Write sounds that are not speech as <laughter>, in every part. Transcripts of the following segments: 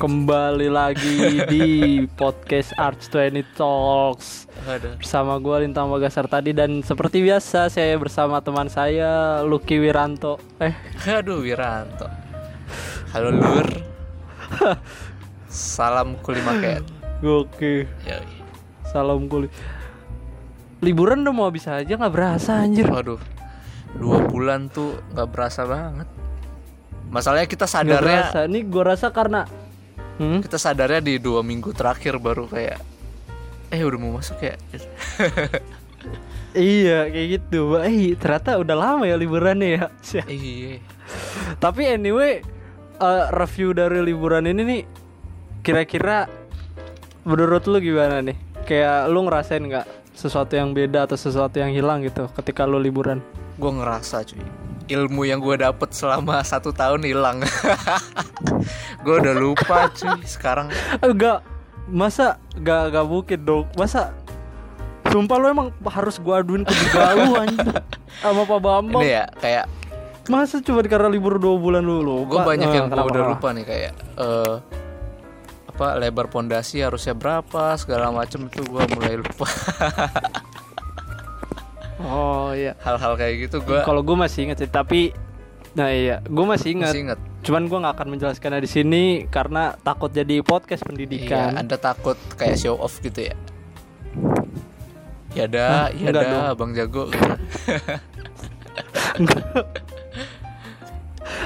Kembali lagi di podcast Arts 20 Talks Aduh. Bersama gue Lintang Magasar tadi Dan seperti biasa saya bersama teman saya Lucky Wiranto Eh Aduh Wiranto. Halo Lur. Salam kulimaket. Oke Yoi. Salam kulit Liburan udah mau habis aja nggak berasa anjir Waduh. Dua bulan tuh nggak berasa banget. Masalahnya kita sadarnya berasa Ini gue rasa karena hmm? kita sadarnya di dua minggu terakhir baru kayak eh udah mau masuk ya. Iya kayak gitu Eh ternyata udah lama ya liburannya ya. <laughs> Iya. Tapi anyway eh, Review dari liburan ini nih Kira-kira Menurut lu gimana nih Kayak lu ngerasain nggak Sesuatu yang beda atau sesuatu yang hilang gitu Ketika lu liburan Gue ngerasa cuy ilmu yang gue dapet selama satu tahun hilang. <laughs> gue udah lupa cuy sekarang. Enggak Masa Gak, gak mungkin dong. Masa Sumpah lu emang harus gua aduin ke lu anjir <laughs> Sama Pak Bambang. Ini ya kayak Masa cuma karena libur dua bulan dulu gue banyak yang gue udah lupa nih kayak eh, apa lebar pondasi harusnya berapa segala macam itu gue mulai lupa <laughs> Oh iya hal-hal kayak gitu gue Kalau gue masih inget sih Tapi Nah iya Gue masih inget masih inget Cuman gue nggak akan menjelaskannya di sini karena takut jadi podcast iya pendidikan. anda takut kayak show off gitu ya ya Hah? dah ya dah bang jago. <laughs>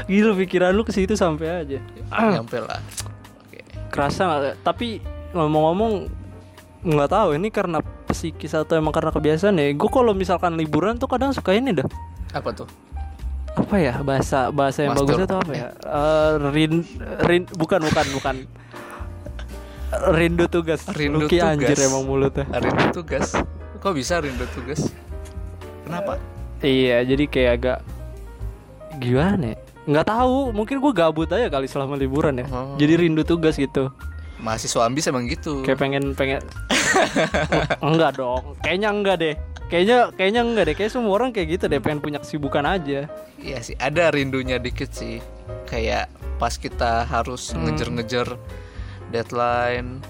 Gila pikiran lu ke situ sampai aja. nyampe lah oke Kerasa nggak? Tapi ngomong-ngomong nggak tahu ini karena psikis atau emang karena kebiasaan ya. Gue kalau misalkan liburan tuh kadang suka ini dah. apa tuh Apa ya bahasa bahasa yang Master. bagusnya tuh apa ya? Eh, rin rin bukan bukan bukan. Rindu tugas. Rindu anjir tugas. emang mulutnya. rindu tugas kok bisa rindu tugas kenapa Iya, jadi kayak agak gimana? ya? Nggak tahu, mungkin gue gabut aja kali selama liburan ya. Oh. Jadi rindu tugas gitu. mahasiswa ambis emang gitu Kayak pengen pengen enggak dong. Kayaknya enggak deh. Kayaknya kayaknya enggak deh. Kayak semua orang kayak gitu deh, pengen punya kesibukan aja. Iya sih, ada rindunya dikit sih. Kayak pas kita harus Hmm. ngejar-ngejar deadline,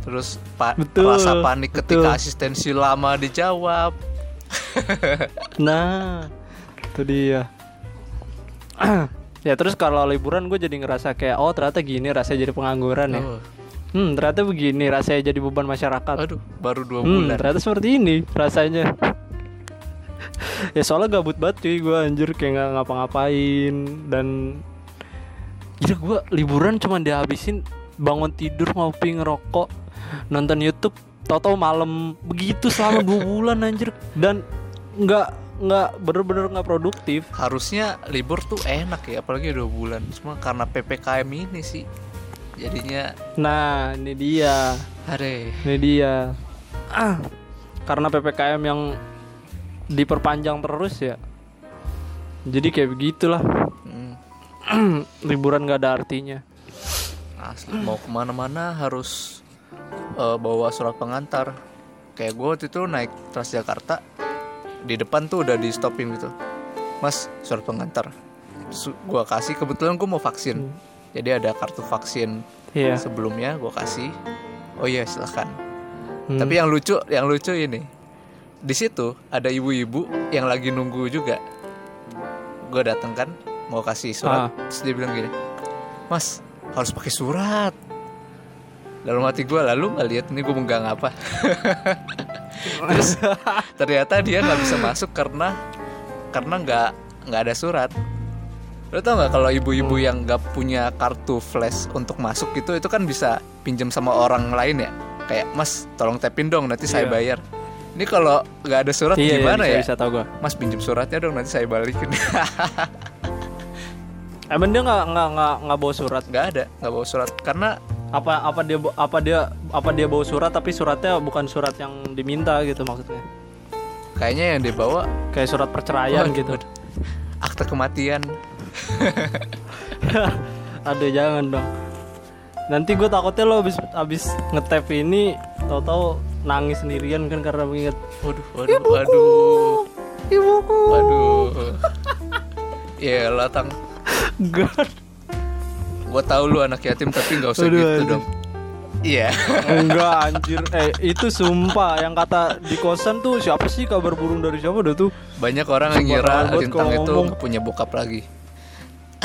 terus pa- Betul, rasa panik ketika betul. asistensi lama dijawab. <laughs> Nah, itu dia. <clears throat> ya terus kalau liburan gue jadi ngerasa kayak oh ternyata gini rasanya jadi pengangguran ya. Hmm, ternyata begini rasanya jadi beban masyarakat. aduh, baru dua Hmm, bulan. ternyata seperti ini rasanya. <laughs> ya soalnya gabut banget cuy gue anjir kayak nggak ngapa-ngapain dan Gila gue liburan cuma dihabisin bangun tidur ngopi ngerokok nonton YouTube tau-tau malam begitu selama dua bulan anjir dan nggak nggak bener-bener nggak produktif Harusnya libur tuh enak ya, apalagi dua bulan. Cuma karena ppkm ini sih, jadinya nah ini dia hare. Ini dia. Ah, karena PPKM yang diperpanjang terus ya. Jadi kayak begitulah. Hmm, <clears throat> Liburan gak ada artinya. asli mau ke mana-mana harus eh, bawa surat pengantar. Kayak gue waktu itu naik Transjakarta, di depan tuh udah di stopin gitu mas surat pengantar gua kasih kebetulan gue mau vaksin jadi ada kartu vaksin Iya. sebelumnya gue kasih. Oh iya silahkan Hmm. tapi yang lucu yang lucu ini. Di situ ada ibu-ibu yang lagi nunggu juga. Gue datang kan mau kasih surat. Ah. terus dia bilang gini mas harus pakai surat. Dalam hati gue lalu nggak lihat ini gue megang apa? <laughs> Terus ternyata dia nggak bisa masuk karena karena nggak nggak ada surat lo tau nggak kalau ibu-ibu yang nggak punya kartu flash untuk masuk gitu itu kan bisa pinjam sama orang lain ya kayak mas tolong tapin dong nanti saya Iya. bayar ini kalau nggak ada surat Iya, gimana iya, ya bisa, bisa tau gue. mas pinjam suratnya dong nanti saya balikin <laughs> Emang dia nggak nggak nggak nggak bawa surat? nggak ada nggak bawa surat karena Apa apa dia apa dia apa dia bawa surat tapi suratnya bukan surat yang diminta gitu maksudnya? kayaknya yang dibawa Kayak surat perceraian Waduh, gitu. akte kematian <laughs> Aduh jangan dong. Nanti gue takutnya lo abis abis ngetap ini tahu-tahu nangis sendirian kan karena mengingat waduh waduh waduh ibuku. waduh ya latang God. Gue tahu lu anak yatim tapi nggak usah Aduh, gitu anjir. dong. Iya. Enggak <laughs> anjir Eh itu sumpah Yang kata di kosan tuh Siapa sih kabar burung dari siapa udah tuh Banyak orang yang ngira Lintang itu ngomong. punya bokap lagi.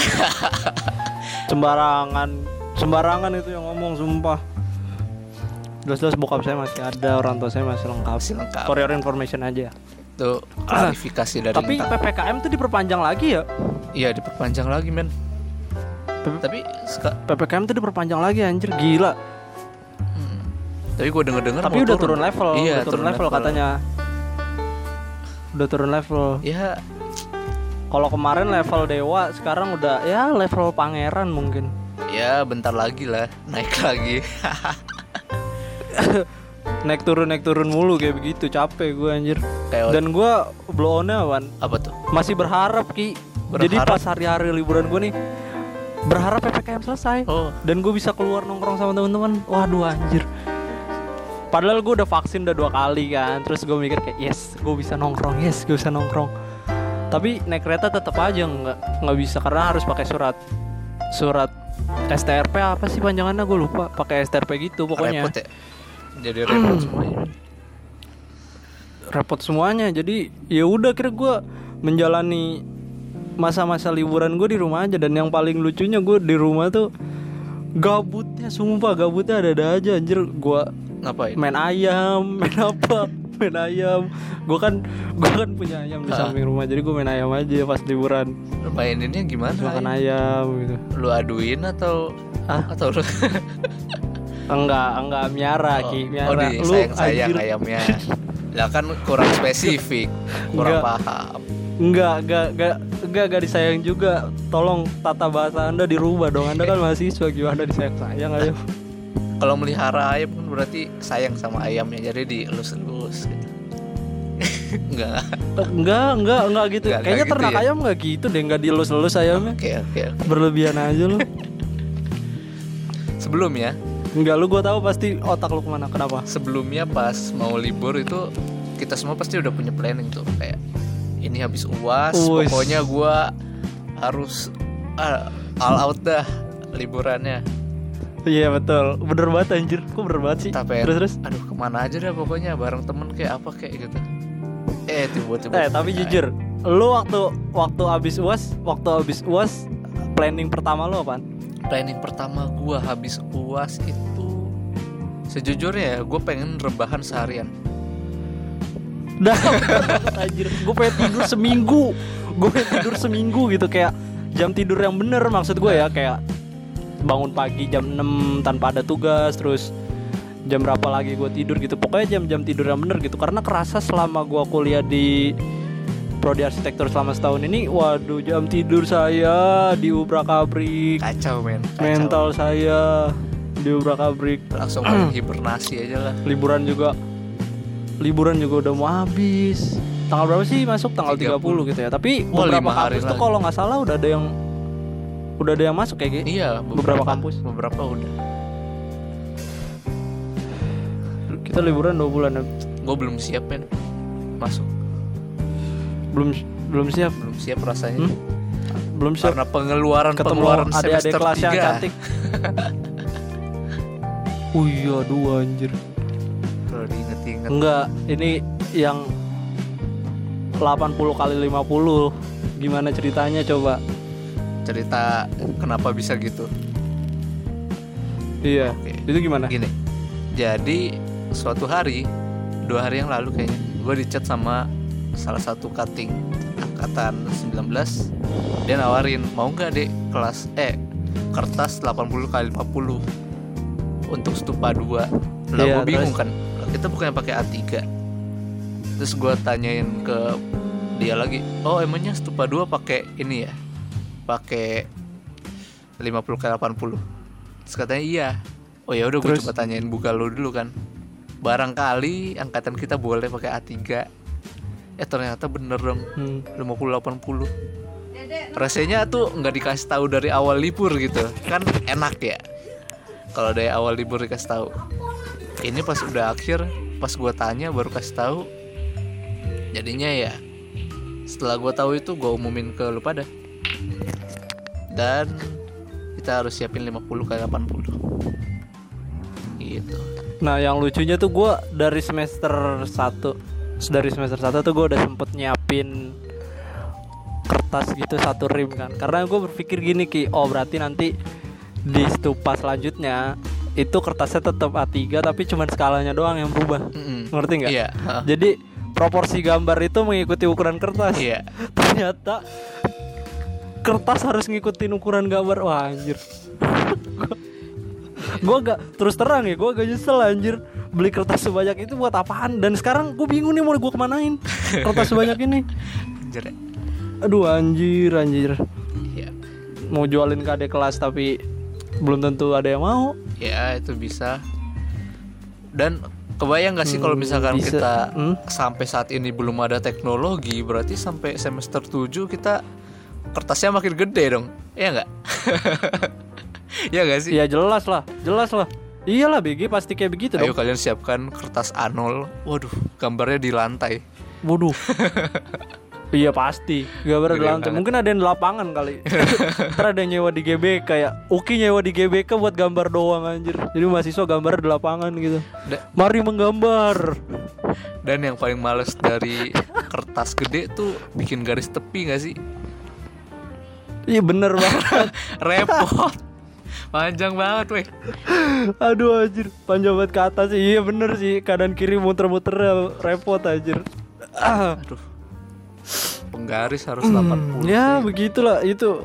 <laughs> Sembarangan. Sembarangan itu yang ngomong sumpah. Jelas-jelas bokap saya masih ada Orang tua saya masih lengkap. Masih lengkap. For your information aja. Itu <clears throat> klarifikasi dari Tapi Lintang. PPKM tuh diperpanjang lagi ya? Iya diperpanjang lagi men. P- Tapi PPKM tuh diperpanjang lagi anjir Gila. Tapi gue denger dengar Tapi udah turun. level Iya Udah turun level, katanya. Udah turun level. Ya Kalau kemarin level dewa Sekarang udah ya level pangeran mungkin. Ya bentar lagi lah naik <laughs> lagi. <laughs> Naik turun naik turun mulu kayak begitu. Capek gue anjir. Kayak Dan gue blow on Wan apa tuh? Masih berharap Ki. Jadi Berharap? pas hari-hari liburan gue nih Berharap PPKM selesai. Oh. Dan gue bisa keluar nongkrong sama teman-teman. Waduh anjir. Padahal gue udah vaksin udah dua kali kan. Terus gue mikir kayak yes gue bisa nongkrong Yes gue bisa nongkrong Tapi naik kereta tetap aja nggak nggak bisa Karena harus pakai surat Surat STRP apa sih panjangannya gue lupa pakai STRP gitu pokoknya repot ya. Jadi repot semuanya. repot semuanya jadi ya udah kira gue menjalani masa-masa liburan gue di rumah aja dan yang paling lucunya gue di rumah tuh gabutnya sumpah gabutnya ada-ada aja anjir gue Ngapain? main ayam main apa main ayam gue kan gue kan punya ayam di samping rumah jadi gue main ayam aja pas liburan Lu maininnya gimana? Terus makan ayam gitu Lu aduin atau ah atau lu enggak enggak miara oh, ki oh miara di sayang sayang anjir. ayamnya. Lah kan kurang spesifik, kurang Enggak. paham. Enggak, enggak, enggak, enggak, enggak disayang juga. Tolong tata bahasa Anda dirubah dong. Anda kan mahasiswa gimana disayang-sayang ayo. Kalau melihara ayam kan berarti sayang sama ayamnya jadi dielus-elus gitu. <laughs> Enggak. Enggak, enggak, enggak gitu. Enggak, Kayaknya enggak gitu ternak ya? ayam enggak gitu deh, enggak dielus-elus ayamnya. Oke, oke. oke. Berlebihan aja lu. <laughs> Sebelumnya, Enggak, lu gua tahu pasti otak lu ke mana. Kenapa? sebelumnya pas mau libur itu kita semua pasti udah punya planning tuh kayak ini habis uas Uis. pokoknya gua harus ah, all out dah liburannya Iya betul, bener banget anjir. Kok bener banget sih? tapi Terus terus. aduh ke mana aja dah pokoknya bareng temen kayak apa kayak gitu eh tiba-tiba Eh tapi jujur, lu waktu waktu abis uas, waktu abis uas planning pertama lu apaan? planning pertama gua habis uas itu sejujurnya ya gue pengen rebahan seharian Dah, <laughs> anjir, gue pengen tidur seminggu, gue pengen tidur seminggu gitu kayak jam tidur yang bener maksud gue ya kayak bangun pagi jam 6 tanpa ada tugas terus jam berapa lagi gue tidur gitu. Pokoknya jam-jam tidur yang bener gitu. Karena kerasa selama gue kuliah di prodi arsitektur selama setahun ini waduh jam tidur saya diubrak abrik. Kacau men. Kacau. mental saya diubrak abrik. Langsung <clears throat> hibernasi aja lah. Liburan juga liburan juga udah mau habis. Tanggal berapa sih masuk? Tanggal 30, 30 gitu ya. Tapi Wah, beberapa kampus tuh kalau nggak salah udah ada yang udah ada yang masuk kayak gitu iya Beberapa kampus. beberapa udah. Kita liburan dua bulan ya. gue belum siap men. Masuk. Belum belum siap. Belum siap rasanya. Hmm? belum siap. Karena pengeluaran ketemu pengeluaran adik-adik semester kelas yang 3 cantik. Oh iya dua anjir kalau diinget-inget enggak ini yang 80 kali 50 gimana ceritanya coba cerita kenapa bisa gitu. Iya. Oke. itu gimana? Gini. Jadi suatu hari dua hari yang lalu kayaknya gue dicat sama salah satu cutting angkatan 19 dia nawarin mau nggak dek kelas eh kertas 80 kali 50 untuk stupa 2 lah Iya, gue bingung terus? kan kita bukannya pakai A3 terus gue tanyain ke dia lagi oh emangnya stupa 2 pakai ini ya pakai 50 kali 80 terus katanya iya. Oh ya udah gue coba tanyain buka lu dulu kan. Barangkali angkatan kita boleh pakai A3 eh ternyata bener dong. Hmm. 50 80 rasanya tuh nggak dikasih tahu dari awal libur gitu. Kan enak ya. Kalau dari awal libur dikasih tahu. Ini pas udah akhir pas gua tanya baru kasih tahu. Jadinya ya setelah gua tahu itu gua umumin ke lu pada dan kita harus siapin 50 kali 80 gitu Nah yang lucunya tuh gue dari semester 1 Dari semester 1 tuh gue udah sempet nyiapin kertas gitu satu rim kan Karena gue berpikir gini Ki Oh berarti nanti di stupa selanjutnya Itu kertasnya tetap A3 tapi cuman skalanya doang yang berubah Mm-mm. Ngerti nggak? iya heeh. Jadi proporsi gambar itu mengikuti ukuran kertas iya <laughs> Ternyata kertas harus ngikutin ukuran gambar. Wah anjir. Gue gak terus terang ya gue gak nyesel anjir. Beli kertas sebanyak itu buat apaan? Dan sekarang gue bingung nih mau gue kemanain kertas sebanyak ini. Anjir. Aduh anjir anjir. Iya. mau jualin ke adik kelas tapi belum tentu ada yang mau. Ya itu bisa. Dan kebayang gak sih kalau Hmm, misalkan bisa. kita Hmm. sampai saat ini belum ada teknologi berarti sampai semester 7 kita kertasnya makin gede dong. Iya nggak? <laughs> Iya gak sih? Ya jelas lah jelas lah. Iyalah BG pasti kayak begitu Ayo dong. kalian siapkan kertas A0 Waduh gambarnya di lantai. Waduh. <laughs> Iya pasti. Gambar di lantai. banget. Mungkin ada yang di lapangan kali. <laughs> Ntar ada yang nyewa di GBK Kayak Uki nyewa di GBK buat gambar doang anjir. Jadi mahasiswa gambar di lapangan gitu. Da- Mari menggambar. Dan yang paling males dari kertas gede tuh bikin garis tepi gak sih? Iya bener banget. <laughs> Repot. Panjang banget weh. Aduh anjir. Panjang banget ke atas Iya bener sih. Kanan kiri muter-muter repot anjir. Ah. Aduh. Penggaris harus 80 Ya sih. begitulah. Itu.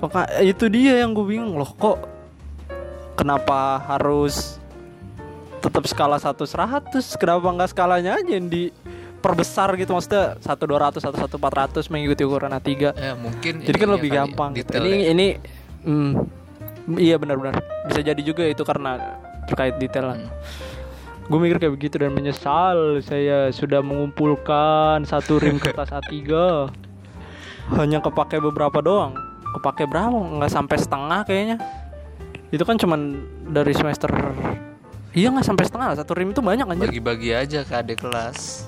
Maka itu dia yang gue bingung. Loh kok Kenapa harus tetap skala 1 100 Kenapa nggak skalanya aja yang diperbesar gitu Maksudnya 1 200 1 1 400 mengikuti ukuran A3 Ya mungkin Jadi kan lebih ya, gampang. gitu. detailnya. Ini ini hmm, Iya benar-benar. Bisa jadi juga itu karena terkait detail lah. Hmm. Gue mikir kayak begitu dan menyesal saya sudah mengumpulkan satu rim <laughs> kertas A3 Hanya kepake beberapa doang. Kepake berapa? Nggak sampai setengah kayaknya. Itu kan cuman dari semester Iya nggak sampai setengah. Satu rim itu banyak anjir. Bagi-bagi aja ke adik kelas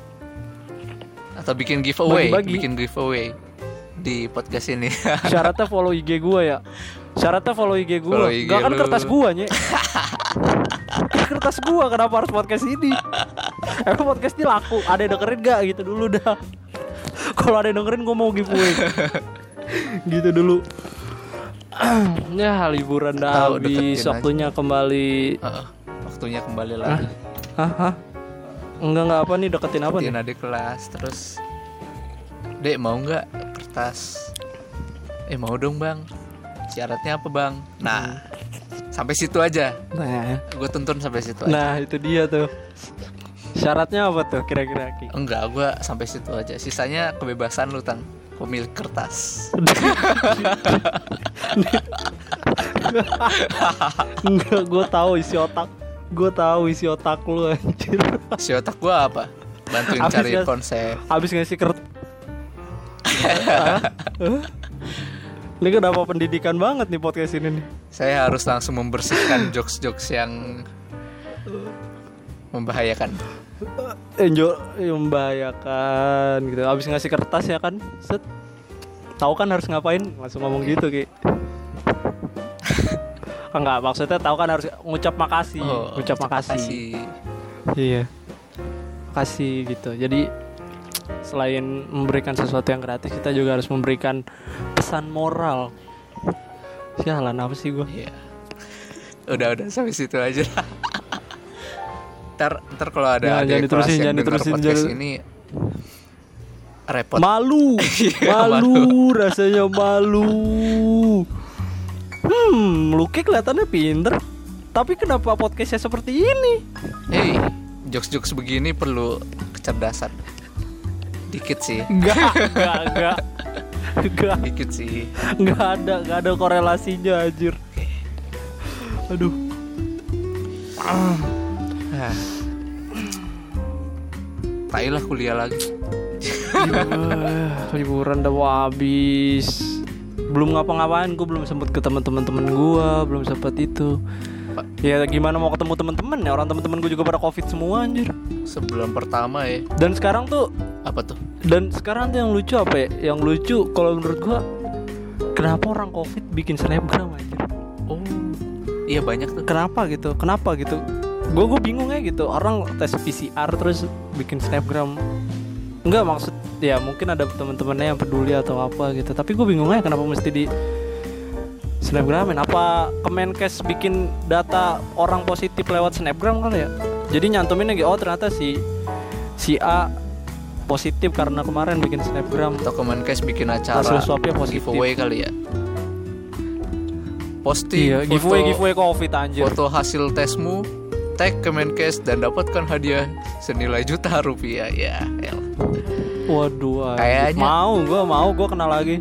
Atau bikin giveaway Bagi-bagi. Bikin giveaway Di podcast ini. <laughs> Syaratnya follow IG gue ya. Syaratnya follow IG gue Follow IG Gak kan lu. kertas gue nye. <laughs> Kertas gue kenapa harus podcast ini? Emang podcast ini laku? Ada yang dengerin gak gitu dulu dah. Kalau ada yang dengerin gue mau giveaway. <laughs> Gitu dulu. <clears throat> Ya liburan dah habis. aja. Waktunya kembali. Heeh, Waktunya kembali lagi. Hah? Hah? Enggak enggak apa nih? Deketin apa nih? Deketin adik kelas Terus Dek mau nggak kertas? Eh mau dong bang. Syaratnya apa bang? Nah Sampai situ aja. Nah, Gue tuntun sampai situ aja. Nah itu dia tuh. Syaratnya apa tuh kira-kira Ki? Enggak, gue sampai situ aja. Sisanya kebebasan lu tang pemilik kertas. <laughs> Enggak, gue tahu isi otak. Gue tahu isi otak lu anjir. Si otak gue apa? Bantuin Habis cari ya. konsep. Habis ngasih kert. Ini kenapa pendidikan banget nih podcast ini nih. Saya harus langsung membersihkan jokes-jokes yang membahayakan. Enjo yang membahayakan gitu. Habis ngasih kertas ya kan. Set. Tahu kan harus ngapain? Langsung ngomong gitu Ki. Enggak, maksudnya tahu kan harus ngucap makasih. Oh, ngucap makasih. makasih. Iya. Kasih gitu. Jadi selain memberikan sesuatu yang gratis, kita juga harus memberikan pesan moral. Sialan apa sih gua? Iya. Udah udah sampai situ aja. <laughs> ntar ntar kalau ada Jangan- jangan diterusin, jangan diterusin, jangan- ini repot. Malu, <laughs> Iya, malu, rasanya malu. Hmm, Luki kelihatannya pinter. Tapi kenapa podcastnya seperti ini? Hey, jokes-jokes begini perlu kecerdasan. Dikit sih, Enggak, <laughs> enggak, enggak. Enggak, dikit sih. enggak ada, enggak ada korelasinya anjir. Aduh. Ah. Tai lah kuliah lagi. Liburan udah habis belum ngapa-ngapain gue belum sempet ketemu teman-teman gue belum sempet itu. Ya gimana mau ketemu teman-teman ya? Orang teman-teman gue juga pada covid semua anjir. Sebelum pertama ya, dan sekarang tuh apa tuh? dan sekarang tuh yang lucu apa ya? Yang lucu kalau menurut gue kenapa orang covid bikin snapgram anjir? Oh iya banyak tuh. Kenapa gitu? Kenapa gitu? Gue gue bingung ya gitu. Orang tes PCR terus bikin snapgram Enggak maksud ya mungkin ada teman-temannya yang peduli atau apa gitu. Tapi gue bingung aja kenapa mesti di snapgramin. Apa Kemenkes bikin data orang positif lewat snapgram kali ya? Jadi nyantumin lagi oh ternyata si si A positif karena kemarin bikin snapgram. Atau Kemenkes bikin acara Hasil swabnya positif. giveaway kali ya? Posting iya foto, giveaway giveaway covid anjir. foto hasil tesmu tag Kemenkes dan dapatkan hadiah senilai juta rupiah. Ya elah. Waduh. Kayaknya- mau gue mau gue kenal lagi.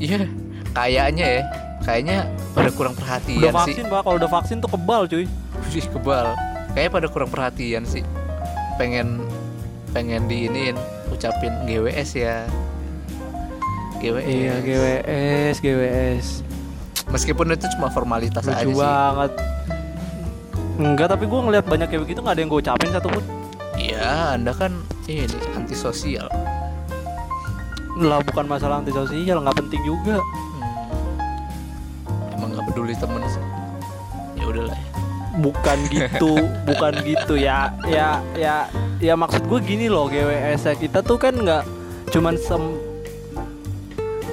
Iya kayaknya ya. Kayaknya pada kurang perhatian udah sih. vaksin pak. Kalau udah vaksin tuh kebal cuy. Wih, kebal. Kayaknya pada kurang perhatian sih. Pengen pengen diinin ucapin GWS ya. GWS iya GWS GWS meskipun itu cuma formalitas aja lucu sih. banget. Enggak tapi gue ngeliat banyak kayak begitu nggak ada yang gue ucapin satu pun. Iya, Anda kan ini antisosial. Lah bukan masalah antisosial nggak penting juga Hmm. Emang nggak peduli temen sih. Ya udahlah ya. bukan <laughs> gitu bukan gitu ya ya ya ya maksud gue gini loh GWS kita tuh kan nggak cuman sem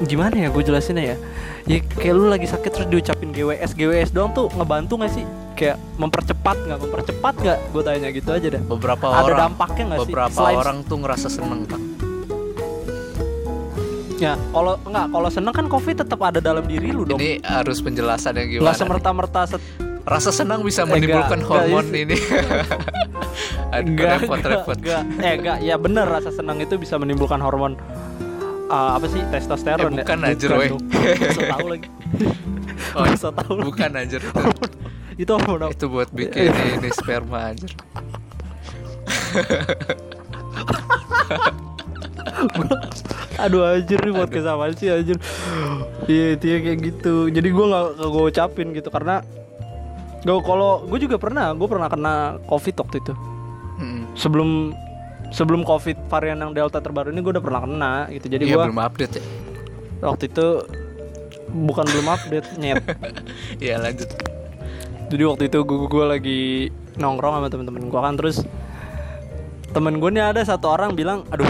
gimana ya gue jelasinnya ya ya kayak lu lagi sakit terus diucapin GWS GWS doang tuh ngebantu gak sih kayak mempercepat nggak mempercepat nggak gue tanya gitu aja dah Beberapa ada orang dampaknya nggak sih beberapa Selain- orang tuh ngerasa seneng pak. Ya kalau nggak kalau seneng kan covid tetap ada dalam diri lu dong Ini harus penjelasan yang gimana? nggak nih? semerta merta set Rasa senang bisa Eh, menimbulkan enggak, hormon enggak, ini. <laughs> Aduh, Enggak, repot-repot. enggak, enggak. Eh, enggak. Ya bener rasa senang itu bisa menimbulkan hormon uh, apa sih testosteron Eh, bukan ya? anjir, weh. tahu lagi. <laughs> Oh, Masa tahu lagi. bukan anjir itu. Hormon itu buat bikin <laughs> ini sperma anjir. <laughs> Aduh anjir nih podcast apa sih anjir. Iya, itu ya kayak gitu. Jadi gua nggak gue ucapin gitu karena Gue kalau gue juga pernah, gue pernah kena covid waktu itu. Hmm. Sebelum sebelum covid varian yang delta terbaru ini gue udah pernah kena gitu. Jadi Iya gua belum update ya. waktu itu bukan belum update nyet. <laughs> Iya lanjut. Jadi waktu itu gue, gue lagi nongkrong sama temen-temen gue kan terus temen gue nih ada satu orang bilang, aduh,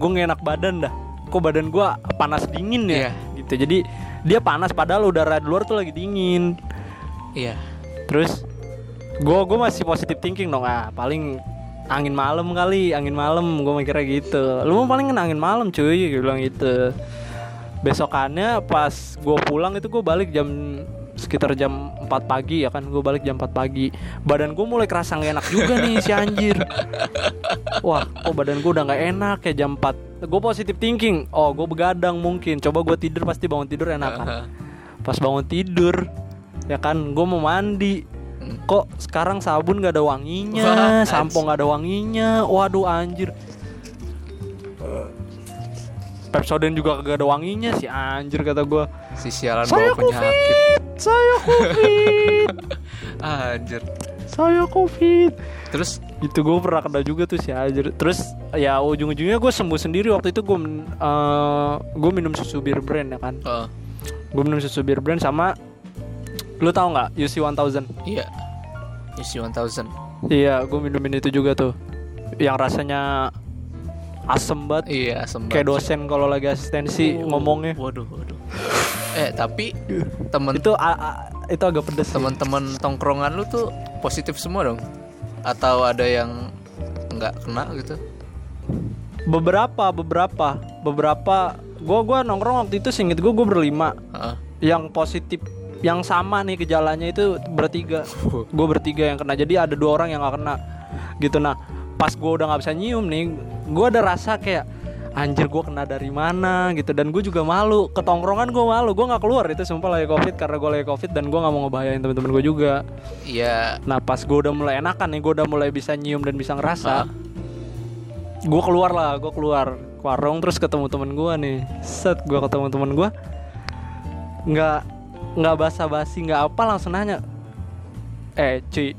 gue gak enak badan dah. Kok badan gue panas dingin ya? Iya. Gitu. Jadi dia panas padahal udara di luar tuh lagi dingin. Iya. Terus gue gue masih positive thinking dong ah paling angin malam kali angin malam gue mikirnya gitu lu mau paling angin malam cuy gue bilang gitu besokannya pas gue pulang itu gue balik jam sekitar jam 4 pagi ya kan gue balik jam 4 pagi. Badan gue mulai kerasa gak enak juga nih si anjir. Wah kok badan gue udah nggak enak ya jam 4 gue positive thinking. Oh gue begadang mungkin. Coba gue tidur pasti bangun tidur enak kan. <laughs> Pas bangun tidur ya kan gue mau mandi. Kok sekarang sabun gak ada Wah, wanginya <laughs> sampo gak ada wanginya? Waduh anjir. Pepsodent juga gak ada wanginya sih anjir kata gue Si sialan bawa penyakit. Saya covid <laughs> Anjir. saya covid Terus itu gue pernah kena juga tuh si anjir terus ya ujung-ujungnya gue sembuh sendiri waktu itu gue gue minum susu bir brand ya kan oh, gue minum susu bir brand sama lu tau nggak UC 1000 iya. Isi 1000. Iya, gue minumin itu juga tuh. Yang rasanya asem banget. Iya, asem Kayak banget. dosen kalau lagi asistensi Oh, ngomongnya. Waduh, waduh. Eh, tapi temen Itu a- a- itu agak pedes. teman-teman tongkrongan lu tuh positif semua dong? Atau ada yang nggak kena gitu? Beberapa, beberapa, beberapa. Gue gua nongkrong waktu itu singkat gue gue berlima. Heeh. Yang positif, yang sama nih gejalanya itu bertiga. gue bertiga yang kena. Jadi ada dua orang yang gak kena. Gitu nah. Pas gue udah nggak bisa nyium nih, gue ada rasa kayak anjir gue kena dari mana gitu. Dan gue juga malu. Ketongkrongan gue malu. Gue nggak keluar. Itu sumpah lagi covid karena gue lagi covid dan gue nggak mau ngebahayain teman-teman gue juga. Iya, nah pas gue udah mulai enakan nih gue udah mulai bisa nyium dan bisa ngerasa gue keluar lah gue keluar ke warung terus ketemu temen gue nih. Set gue ketemu temen gue nggak nggak basa-basi nggak apa langsung nanya eh cuy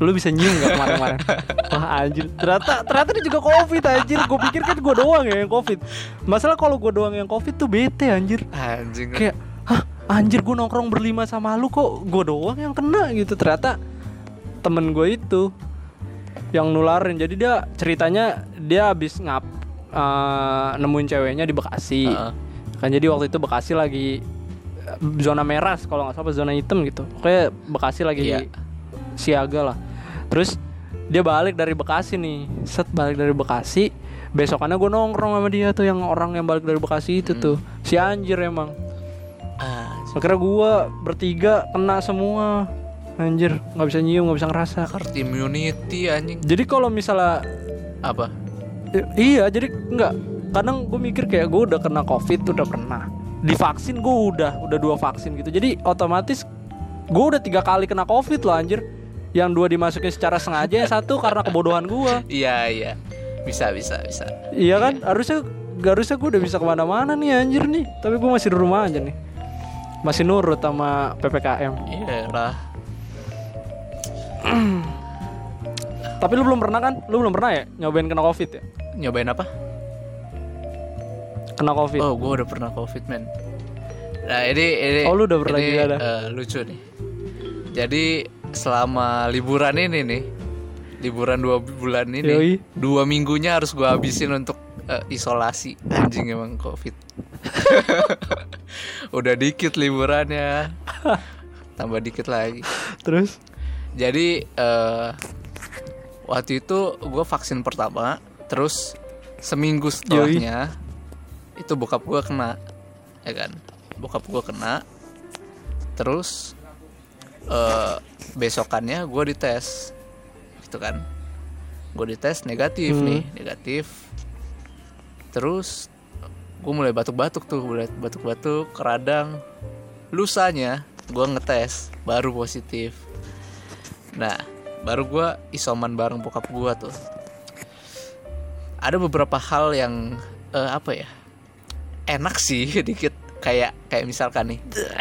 lu bisa nyium nggak kemarin-kemarin? <laughs> Wah anjir. Ternyata ternyata dia juga covid anjir. Gue pikir kan gue doang ya yang covid. Masalah kalau gue doang yang covid tuh bete anjir. Anjing. kayak hah anjir gue nongkrong berlima sama lu kok gue doang yang kena? Gitu. Ternyata temen gue itu yang nularin. Jadi dia ceritanya dia habis ngap eh, nemuin ceweknya di Bekasi. Heeh. kan jadi waktu itu Bekasi lagi eh, zona merah kalau nggak salah apa zona hitam gitu. Kayak Bekasi lagi Iya. siaga lah terus dia balik dari Bekasi nih. Set balik dari Bekasi. Besokannya gue nongkrong sama dia tuh yang orang yang balik dari Bekasi itu tuh. Si anjir emang. Ah, akhirnya gue bertiga kena semua. Anjir nggak bisa nyium nggak bisa ngerasa. Herd immunity anjing. jadi kalau misalnya Apa? I- iya jadi nggak. Kadang gue mikir kayak gue udah kena covid udah pernah divaksin gue udah udah dua vaksin gitu. Jadi otomatis gue udah tiga kali kena covid loh anjir yang dua dimasukin secara sengaja yang satu karena kebodohan gue Iya, iya. Bisa, bisa, bisa. iya kan harusnya gak harusnya gue udah bisa ke mana-mana nih anjir nih tapi gue masih di rumah aja nih masih nurut sama ppkm Iya lah. <clears throat> tapi lu belum pernah kan lu belum pernah ya nyobain kena covid ya Nyobain apa? kena covid Oh, gue udah pernah covid man. Nah ini ini. Oh, lu udah pernah ini, juga dah. eh, lucu nih. Jadi selama liburan ini nih, liburan dua bulan ini, Yoi. dua minggunya harus gue habisin untuk eh, isolasi. Anjing emang covid. <laughs> udah dikit liburannya, tambah dikit lagi. terus Jadi eh, waktu itu gue vaksin pertama, terus seminggu setelahnya itu bokap gue kena, ya kan? Bokap gue kena, terus eh, besokannya gue dites, gitu kan? Gue dites negatif Hmm. nih, negatif. Terus gue mulai batuk-batuk tuh, mulai batuk-batuk, keradang. Lusanya gue ngetes, baru positif. Nah, baru gue isoman bareng bokap gue tuh. Ada beberapa hal yang eh, apa ya? Enak sih <laughs> dikit kayak kayak misalkan nih.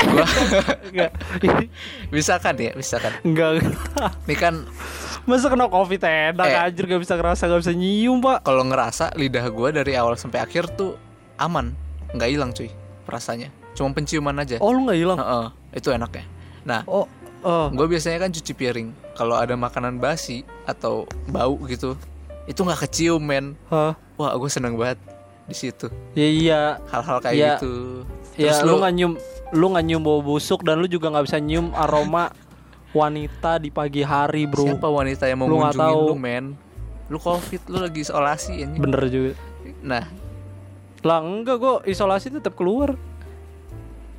<laughs> Gua <laughs> misalkan ya, misalkan. enggak Ini kan masa kena covid enak Eh. anjir gak bisa ngerasa gak bisa nyium pak kalau ngerasa lidah gue dari awal sampai akhir tuh aman, nggak hilang cuy rasanya. Cuma penciuman aja. oh lu gak hilang Heeh, itu enaknya. Nah, oh oh gue biasanya kan cuci piring. Kalau ada makanan basi atau bau gitu, itu nggak kecium men. Hah? Wah, gue seneng banget di situ. ya iya Hal-hal kayak Iya. gitu. ya Terus lu lu nggak nyium lu nggak nyium bau busuk dan lu juga nggak bisa nyium aroma wanita di pagi hari bro siapa wanita yang mau Lu ngunjungin tahu. lu men? Lu covid, lu lagi isolasi ini. bener juga Nah, lah enggak kok isolasi tetap keluar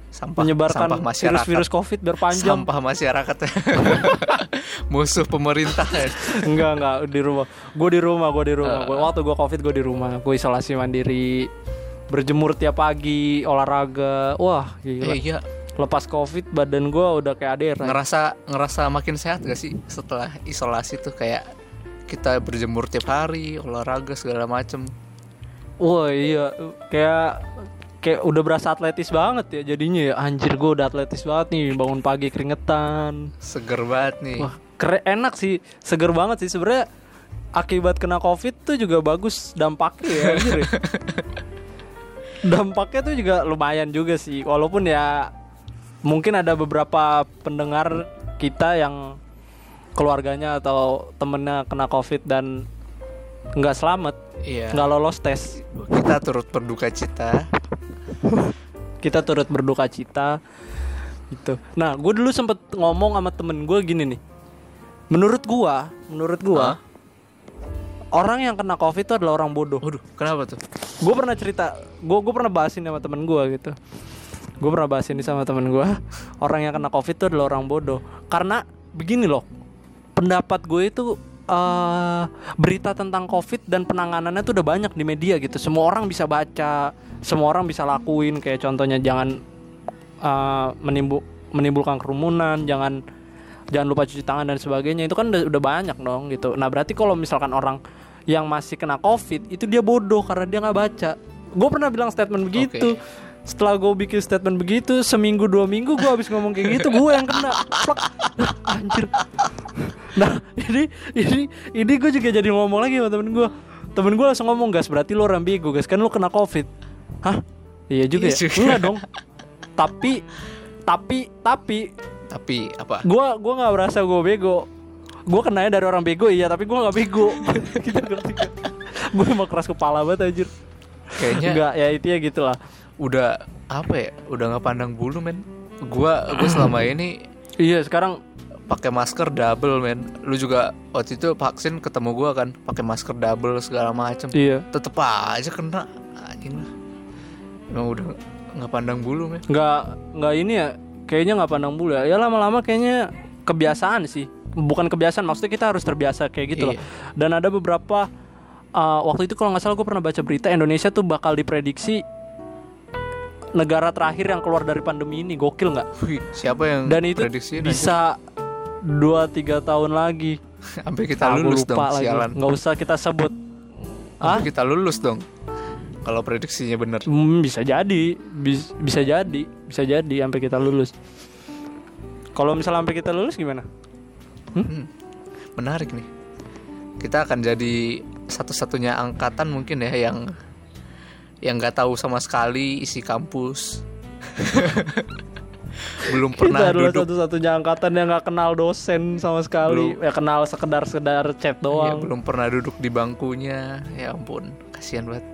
sampah menyebarkan sampah masyarakat. virus-virus covid biar panjang Sampah masyarakat. <laughs> <laughs> Musuh pemerintah. enggak enggak di rumah. Gue di rumah gue di rumah. Gua- waktu gue covid gue di rumah. Gue isolasi mandiri berjemur tiap pagi olahraga. Wah gila. Eh, iya, lepas covid badan gue udah kayak adera ngerasa ngerasa makin sehat gak sih setelah isolasi tuh? Kayak kita berjemur tiap hari, olahraga segala macem. wah iya. Kayak kayak udah berasa atletis banget ya jadinya ya anjir gue udah atletis banget nih bangun pagi keringetan Seger banget nih. wah keren enak sih seger banget sih sebenarnya akibat kena covid tuh juga bagus dampaknya ya anjir ya. <laughs> dampaknya tuh juga lumayan juga sih walaupun ya mungkin ada beberapa pendengar kita yang keluarganya atau temennya kena covid dan nggak selamat Iya. nggak lolos tes Kita turut berduka cita. <laughs> kita turut berduka cita. Gitu. Nah gue dulu sempet ngomong sama temen gue gini nih. Menurut gua menurut Hah? orang yang kena covid itu adalah orang bodoh. Waduh, kenapa tuh? gue pernah cerita gue gue pernah bahas ini sama temen gue gitu. Gue pernah bahas ini sama temen gue orang yang kena covid itu adalah orang bodoh. Karena begini loh pendapat gue itu eh, berita tentang covid dan penanganannya tuh udah banyak di media gitu. Semua orang bisa baca semua orang bisa lakuin. Kayak contohnya jangan eh, menimbu- menimbulkan kerumunan jangan jangan lupa cuci tangan dan sebagainya. Itu kan udah, udah banyak dong gitu. Nah berarti kalau misalkan orang yang masih kena covid itu dia bodoh karena dia nggak baca. Gue pernah bilang statement begitu setelah gue bikin statement begitu seminggu dua minggu gue habis ngomong kayak gitu gue yang kena. Plak. anjir. Nah ini ini ini gue juga jadi ngomong lagi sama temen gue temen gue langsung ngomong gas berarti lo orang bego gas. Kan lo kena covid. Hah? Iya juga Iya ya? enggak dong. Tapi tapi tapi Tapi apa? gua gua nggak merasa gua bego. Gua kenanya dari orang bego iya tapi gua nggak bego. <laughs> Gitu gue emang keras kepala banget anjir. Kayaknya Enggak ya itu ya gitulah udah apa ya? Udah nggak pandang bulu men. Gua gua selama <clears throat> ini iya sekarang pakai masker double men. Lu juga waktu itu vaksin ketemu gua kan pakai masker double segala macem. iya Tetep aja kena anjing lah. Emang udah nggak pandang bulu men. nggak nggak ini ya kayaknya nggak pandang bulu ya ya lama-lama kayaknya kebiasaan sih bukan kebiasaan maksudnya kita harus terbiasa kayak gitu loh Iya. dan ada beberapa uh, waktu itu kalau nggak salah gue pernah baca berita Indonesia tuh bakal diprediksi negara terakhir yang keluar dari pandemi ini gokil nggak? Siapa yang dan itu bisa dua tiga tahun lagi. <laughs> Sampai kita Aku lulus lupa dong lagi. sialan. nggak usah kita sebut. Ah kita lulus dong. Kalau prediksinya bener. Hmm, bisa jadi. Bis- bisa jadi. Bisa jadi sampai kita lulus. Kalau misalnya sampai kita lulus gimana? Hmm, menarik nih. Kita akan jadi satu-satunya angkatan mungkin ya yang yang nggak tahu sama sekali isi kampus. <laughs> Belum pernah kita adalah duduk satu-satunya angkatan yang nggak kenal dosen sama sekali ya kenal sekedar sekedar chat ya, doang belum pernah duduk di bangkunya. Ya ampun, kasihan banget.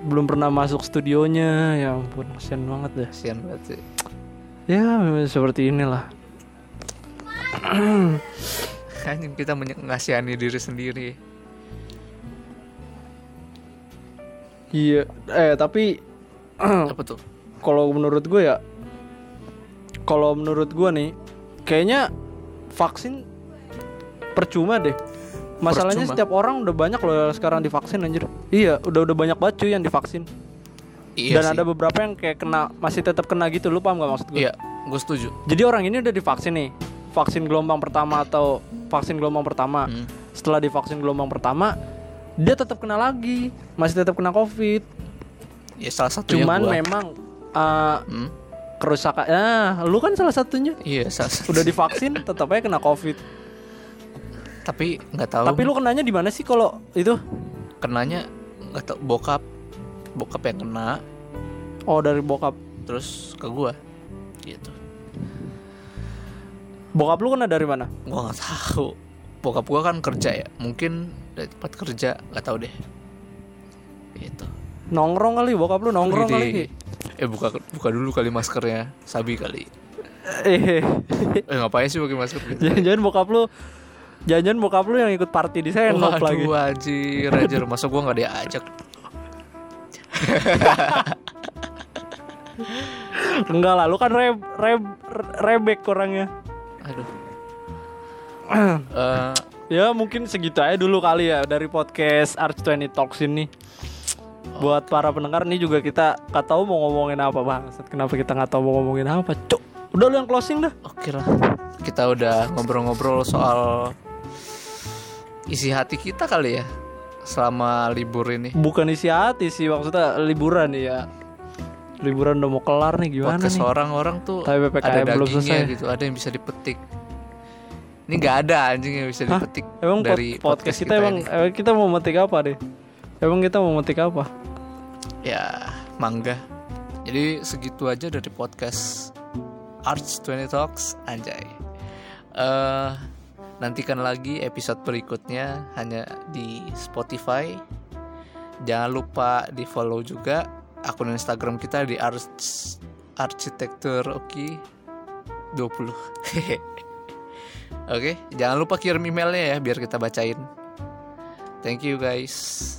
belum pernah masuk studionya ya ampun kasian banget deh Kasihan banget sih. ya memang seperti inilah <clears throat> Anjing kita menye- ngasihani diri sendiri. Iya eh tapi <clears throat> Apa tuh? kalau menurut gue ya kalau menurut gue nih kayaknya vaksin percuma deh masalahnya Percuma? setiap orang udah banyak loh sekarang divaksin anjir iya udah udah banyak banget cuy yang divaksin Iya dan sih. ada beberapa yang kayak kena masih tetap kena gitu lu paham gak maksud gue Iya, gue setuju. jadi orang ini udah divaksin nih vaksin gelombang pertama atau vaksin gelombang pertama Hmm. setelah divaksin gelombang pertama dia tetap kena lagi masih tetap kena covid. Ya salah satunya cuman gua. memang uh, Hmm? kerusakan nah lu kan salah satunya. Iya, salah satu. udah divaksin tetap aja kena covid. Tapi nggak tahu. tapi lu kenanya di mana sih kalau itu? Kenanya nggak tau bokap bokap yang kena. Oh dari bokap. Terus ke gua. Gitu. Bokap lu kena dari mana? Gua nggak tahu. Bokap gua kan kerja ya. Mungkin dari tempat kerja nggak tahu deh. Gitu. Nongkrong kali bokap lu nongkrong Widih. kali Ki. eh buka buka dulu kali maskernya sabi kali. Eh eh. Ngapain sih pakai masker gitu? Jangan-jangan bokap lu jangan-jangan bokap lu yang ikut party di senop lagi. Waduh anjir anjir. Masa gua nggak diajak? Enggak lah lu kan reb reb rebek orangnya. Aduh. <clears throat> Eh, Ya mungkin segitu aja dulu kali ya dari podcast Arch 20 Talks ini. Buat para pendengar nih juga kita nggak tahu mau ngomongin apa bang. Kenapa kita nggak tahu mau ngomongin apa? Cuk, udah lu yang closing dah. Oke lah, kita udah ngobrol-ngobrol soal isi hati kita kali ya selama libur ini. Bukan isi hati sih maksudnya liburan ya. Liburan udah mau kelar nih gimana Podcast nih? orang-orang tuh ada belum dagingnya selesai. gitu, ada yang bisa dipetik. Ini nggak ada anjing yang bisa Hah? dipetik Emang pod- dari podcast, kita, emang ini. emang kita mau metik apa deh? Emang kita mau metik apa? Ya, mangga. Jadi segitu aja dari podcast Arts 20 Talks anjay. Eh nantikan lagi episode berikutnya hanya di Spotify. Jangan lupa di follow juga akun Instagram kita di Arts Arsitektur Oki 20. <laughs> Oke, jangan lupa kirim emailnya ya biar kita bacain. Thank you guys.